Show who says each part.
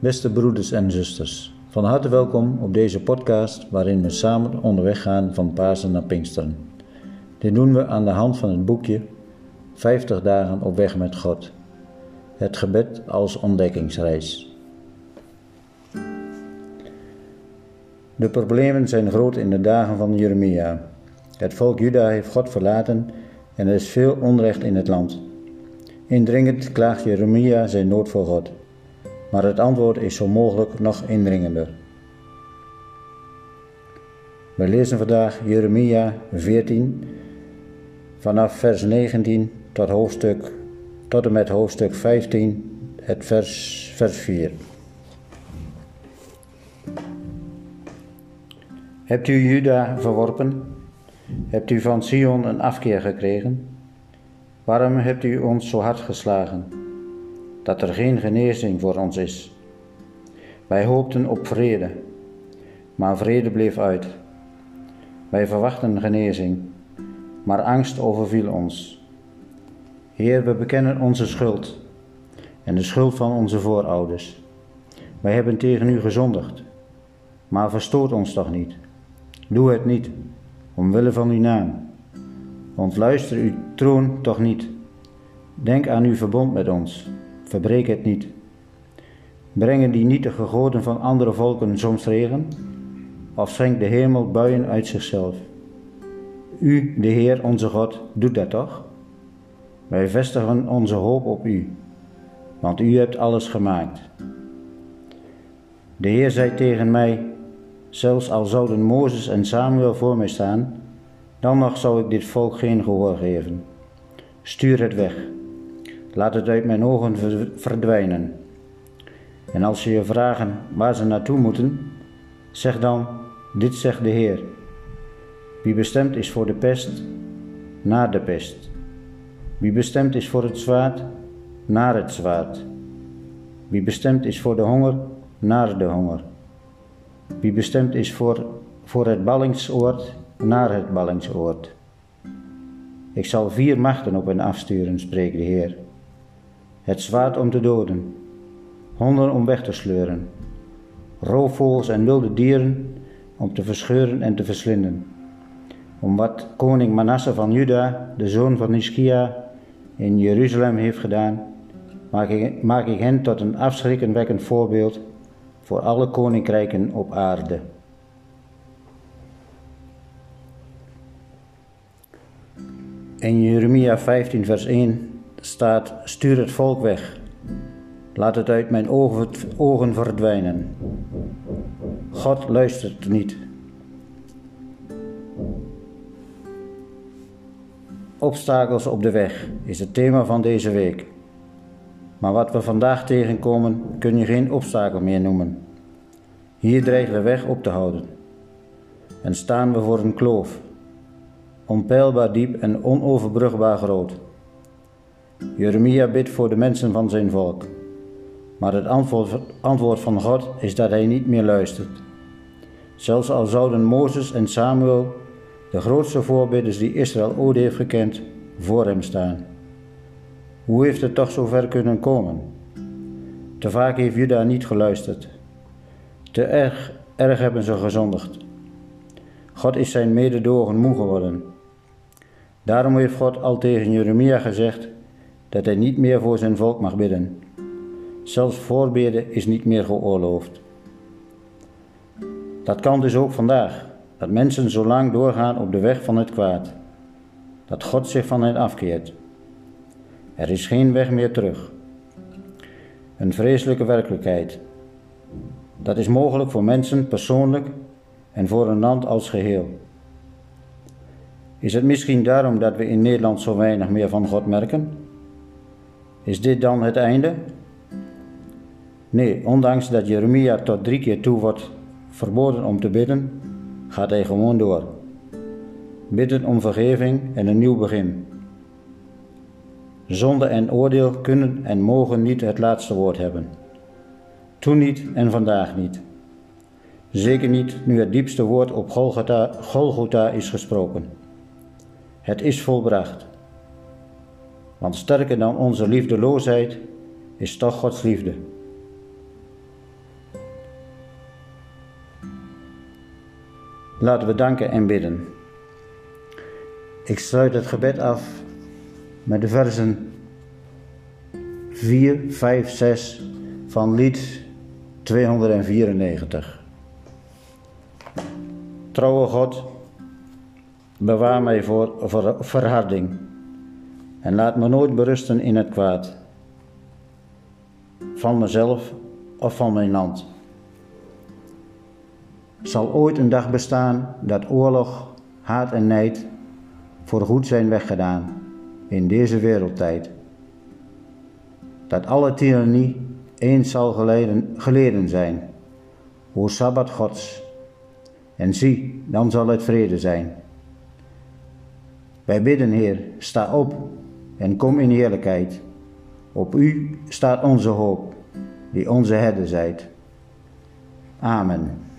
Speaker 1: Beste broeders en zusters, van harte welkom op deze podcast waarin we samen onderweg gaan van Pasen naar Pinksteren. Dit doen we aan de hand van het boekje 50 dagen op weg met God. Het gebed als ontdekkingsreis. De problemen zijn groot in de dagen van Jeremia. Het volk Juda heeft God verlaten en er is veel onrecht in het land. Indringend klaagt Jeremia zijn nood voor God maar het antwoord is zo mogelijk nog indringender. We lezen vandaag Jeremia 14 vanaf vers 19 tot, hoofdstuk, tot en met hoofdstuk 15, het vers, vers 4. Hebt u Juda verworpen? Hebt u van Sion een afkeer gekregen? Waarom hebt u ons zo hard geslagen? Dat er geen genezing voor ons is. Wij hoopten op vrede, maar vrede bleef uit. Wij verwachten genezing, maar angst overviel ons. Heer, we bekennen onze schuld en de schuld van onze voorouders. Wij hebben tegen u gezondigd, maar verstoot ons toch niet. Doe het niet, omwille van uw naam. Ontluister uw troon toch niet. Denk aan uw verbond met ons verbreek het niet. Brengen die nietige goden van andere volken soms regen? Of schenkt de hemel buien uit zichzelf? U, de Heer onze God, doet dat toch? Wij vestigen onze hoop op U, want U hebt alles gemaakt. De Heer zei tegen mij, zelfs al zouden Mozes en Samuel voor mij staan, dan nog zou ik dit volk geen gehoor geven. Stuur het weg Laat het uit mijn ogen verdwijnen. En als ze je vragen waar ze naartoe moeten, zeg dan: Dit zegt de Heer. Wie bestemd is voor de pest, naar de pest. Wie bestemd is voor het zwaard, naar het zwaard. Wie bestemd is voor de honger, naar de honger. Wie bestemd is voor, voor het ballingsoord, naar het ballingsoord. Ik zal vier machten op hen afsturen, spreekt de Heer het zwaard om te doden, honden om weg te sleuren, roofvogels en wilde dieren om te verscheuren en te verslinden. Om wat koning Manasse van Juda, de zoon van Ischia, in Jeruzalem heeft gedaan, maak ik, maak ik hen tot een afschrikwekkend voorbeeld voor alle koninkrijken op aarde. In Jeremia 15, vers 1 staat: Stuur het volk weg. Laat het uit mijn ogen verdwijnen. God luistert niet. Obstakels op de weg is het thema van deze week. Maar wat we vandaag tegenkomen kun je geen obstakel meer noemen. Hier dreigt de weg op te houden. En staan we voor een kloof, onpeilbaar diep en onoverbrugbaar groot. Jeremia bidt voor de mensen van zijn volk. Maar het antwoord van God is dat hij niet meer luistert. Zelfs al zouden Mozes en Samuel, de grootste voorbidders die Israël ooit heeft gekend, voor hem staan. Hoe heeft het toch zo ver kunnen komen? Te vaak heeft Juda niet geluisterd. Te erg, erg hebben ze gezondigd. God is zijn mededogen moe geworden. Daarom heeft God al tegen Jeremia gezegd dat hij niet meer voor zijn volk mag bidden. Zelfs voorbeden is niet meer geoorloofd. Dat kan dus ook vandaag, dat mensen zo lang doorgaan op de weg van het kwaad, dat God zich van hen afkeert. Er is geen weg meer terug. Een vreselijke werkelijkheid. Dat is mogelijk voor mensen persoonlijk en voor een land als geheel. Is het misschien daarom dat we in Nederland zo weinig meer van God merken? Is dit dan het einde? Nee, ondanks dat Jeremia tot drie keer toe wordt verboden om te bidden, gaat hij gewoon door. Bidden om vergeving en een nieuw begin. Zonde en oordeel kunnen en mogen niet het laatste woord hebben. Toen niet en vandaag niet. Zeker niet nu het diepste woord op Golgotha, Golgotha is gesproken. Het is volbracht. Want sterker dan onze liefdeloosheid is toch Gods liefde. Laten we danken en bidden. Ik sluit het gebed af met de versen 4, 5, 6 van lied 294. Trouwe God, bewaar mij voor, voor verharding en laat me nooit berusten in het kwaad, van mezelf of van mijn land. Zal ooit een dag bestaan dat oorlog, haat en nijd voor goed zijn weggedaan in deze wereldtijd? Dat alle tirannie eens zal geleden, geleden zijn, o Sabbat Gods. En zie, dan zal het vrede zijn. Wij bidden, Heer, sta op en kom in heerlijkheid. Op U staat onze hoop, die onze herder zijt. Amen.